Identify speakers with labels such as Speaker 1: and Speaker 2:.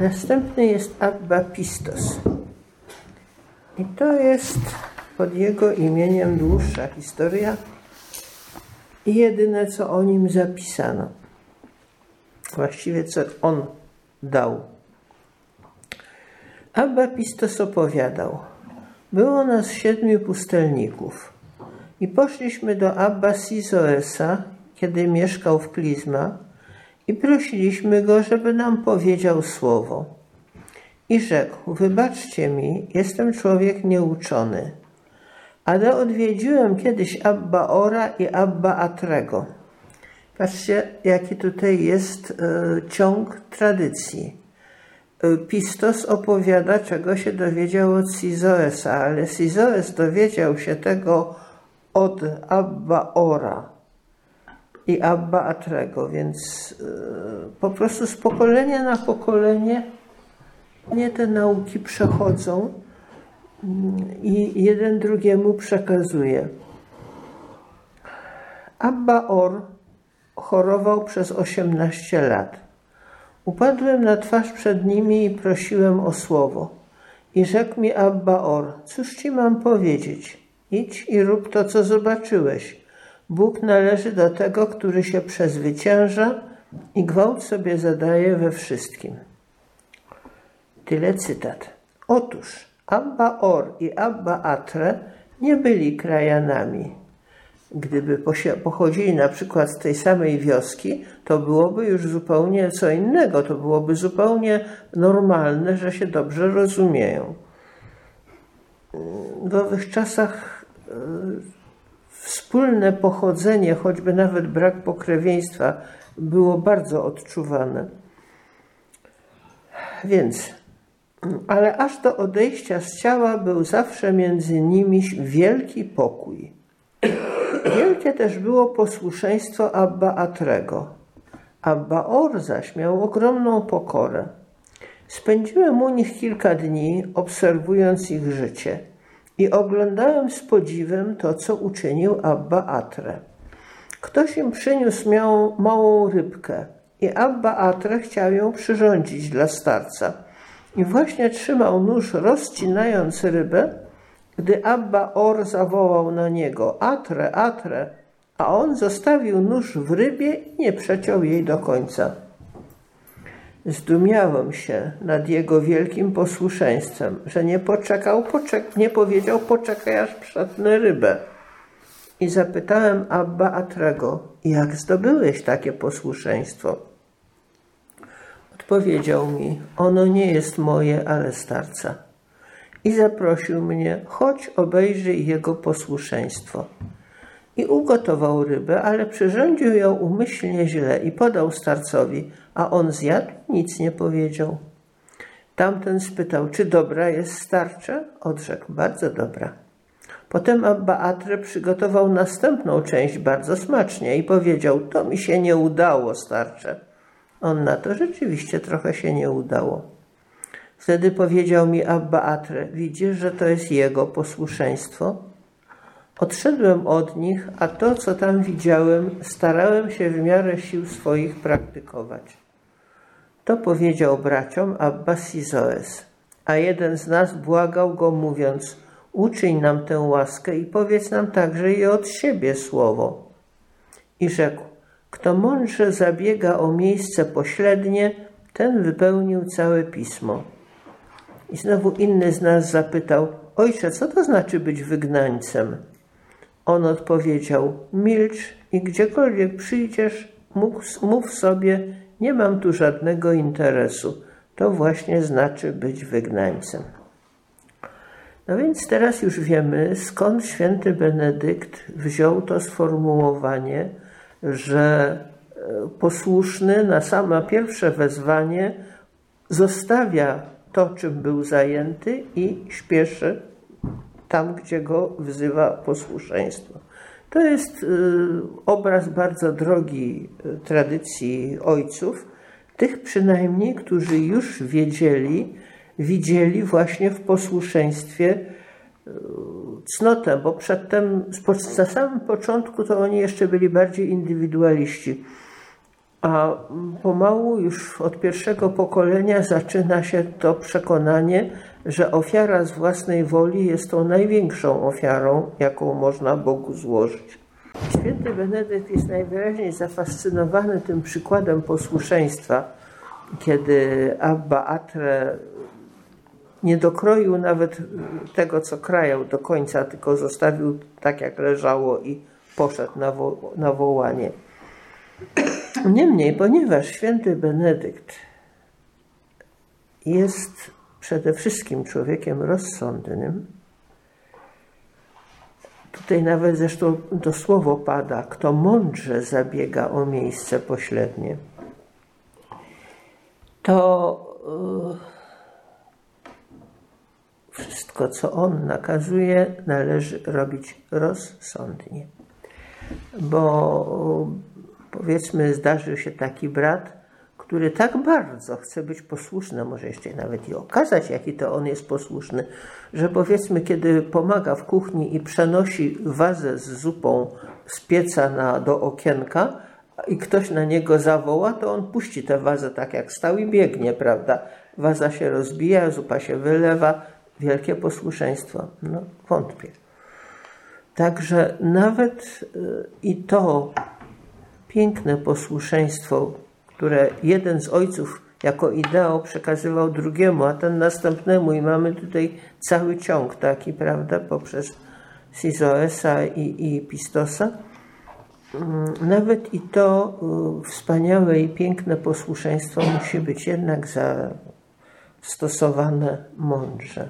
Speaker 1: Następny jest Abba Pistos. I to jest pod jego imieniem dłuższa historia i jedyne, co o nim zapisano. Właściwie, co on dał. Abba Pistos opowiadał. Było nas siedmiu pustelników i poszliśmy do Abba Sizoesa, kiedy mieszkał w Klizma i prosiliśmy go, żeby nam powiedział słowo. I rzekł, wybaczcie mi, jestem człowiek nieuczony, ale odwiedziłem kiedyś Abba Ora i Abba Atrego. Patrzcie, jaki tutaj jest e, ciąg tradycji. E, Pistos opowiada, czego się dowiedział od Sizoesa, ale Sizoes dowiedział się tego od Abba Ora i Abba Atrego, więc e, po prostu z pokolenia na pokolenie nie te nauki przechodzą mm, i jeden drugiemu przekazuje. Abba Or chorował przez 18 lat. Upadłem na twarz przed nimi i prosiłem o słowo. I rzekł mi Abba Or, cóż ci mam powiedzieć? Idź i rób to, co zobaczyłeś. Bóg należy do tego, który się przezwycięża i gwałt sobie zadaje we wszystkim. Tyle cytat. Otóż Abba Or i Abba Atre nie byli krajanami. Gdyby pochodzili na przykład z tej samej wioski, to byłoby już zupełnie co innego. To byłoby zupełnie normalne, że się dobrze rozumieją. W owych czasach e, wspólne pochodzenie, choćby nawet brak pokrewieństwa, było bardzo odczuwane. Więc, ale aż do odejścia z ciała był zawsze między nimi wielki pokój. Wielkie też było posłuszeństwo Abba Atrego. Abba Or zaś miał ogromną pokorę. Spędziłem u nich kilka dni, obserwując ich życie i oglądałem z podziwem to, co uczynił Abba Atre. Ktoś im przyniósł miał małą rybkę i Abba Atre chciał ją przyrządzić dla starca. I właśnie trzymał nóż rozcinając rybę, gdy Abba Or zawołał na niego Atre, Atre, a on zostawił nóż w rybie i nie przeciął jej do końca. Zdumiałem się nad jego wielkim posłuszeństwem, że nie poczekał, poczek nie powiedział poczekaj aż przetnę rybę. I zapytałem Abba Atrego, jak zdobyłeś takie posłuszeństwo? Odpowiedział mi, ono nie jest moje, ale starca. I zaprosił mnie, chodź obejrzyj jego posłuszeństwo. I ugotował rybę, ale przyrządził ją umyślnie źle i podał starcowi, a on zjadł, nic nie powiedział. Tamten spytał, czy dobra jest starcze? Odrzekł, bardzo dobra. Potem Abba Atre przygotował następną część bardzo smacznie i powiedział, to mi się nie udało, starcze. On na to rzeczywiście trochę się nie udało. Wtedy powiedział mi Abba Atre, widzisz, że to jest jego posłuszeństwo? Odszedłem od nich, a to, co tam widziałem, starałem się w miarę sił swoich praktykować. To powiedział braciom Abba Sizoes, a jeden z nas błagał go, mówiąc, uczyń nam tę łaskę i powiedz nam także i od siebie słowo. I rzekł, kto mądrze zabiega o miejsce pośrednie, ten wypełnił całe pismo. I znowu inny z nas zapytał, ojcze, co to znaczy być wygnańcem? On odpowiedział, milcz i gdziekolwiek przyjdziesz, mów sobie, nie mam tu żadnego interesu. To właśnie znaczy być wygnańcem. No więc teraz już wiemy, skąd święty Benedykt wziął to sformułowanie, że e, posłuszny na samo pierwsze wezwanie zostawia to, czym był zajęty i śpieszy tam, gdzie go wzywa posłuszeństwo. To jest y, obraz bardzo drogi y, tradycji ojców, tych przynajmniej, którzy już wiedzieli, widzieli właśnie w posłuszeństwie y, cnotę, bo przedtem, na samym początku to oni jeszcze byli bardziej indywidualiści. A pomału już od pierwszego pokolenia zaczyna się to przekonanie, że ofiara z własnej woli jest tą największą ofiarą, jaką można Bogu złożyć. Święty Benedykt jest najwyraźniej zafascynowany tym przykładem posłuszeństwa, kiedy Abba Atre nie dokroił nawet tego, co krajał do końca, tylko zostawił tak, jak leżało i poszedł na, wo na wołanie. Niemniej, ponieważ święty Benedykt jest przede wszystkim człowiekiem rozsądnym, tutaj nawet zresztą to słowo pada, kto mądrze zabiega o miejsce pośrednie, to e, wszystko, co on nakazuje, należy robić rozsądnie. Bo powiedzmy, zdarzył się taki brat, który tak bardzo chce być posłuszny, może jeszcze nawet i okazać, jaki to on jest posłuszny, że powiedzmy, kiedy pomaga w kuchni i przenosi wazę z zupą z pieca na, do okienka i ktoś na niego zawoła, to on puści tę wazę tak jak stał i biegnie, prawda? Waza się rozbija, zupa się wylewa, wielkie posłuszeństwo. No, wątpię. Także nawet y, i to piękne posłuszeństwo, które jeden z ojców jako ideał przekazywał drugiemu, a ten następnemu i mamy tutaj cały ciąg taki, prawda, poprzez Sizoesa i, i Pistosa. Mm, nawet i to y, wspaniałe i piękne posłuszeństwo musi być jednak zastosowane mądrze.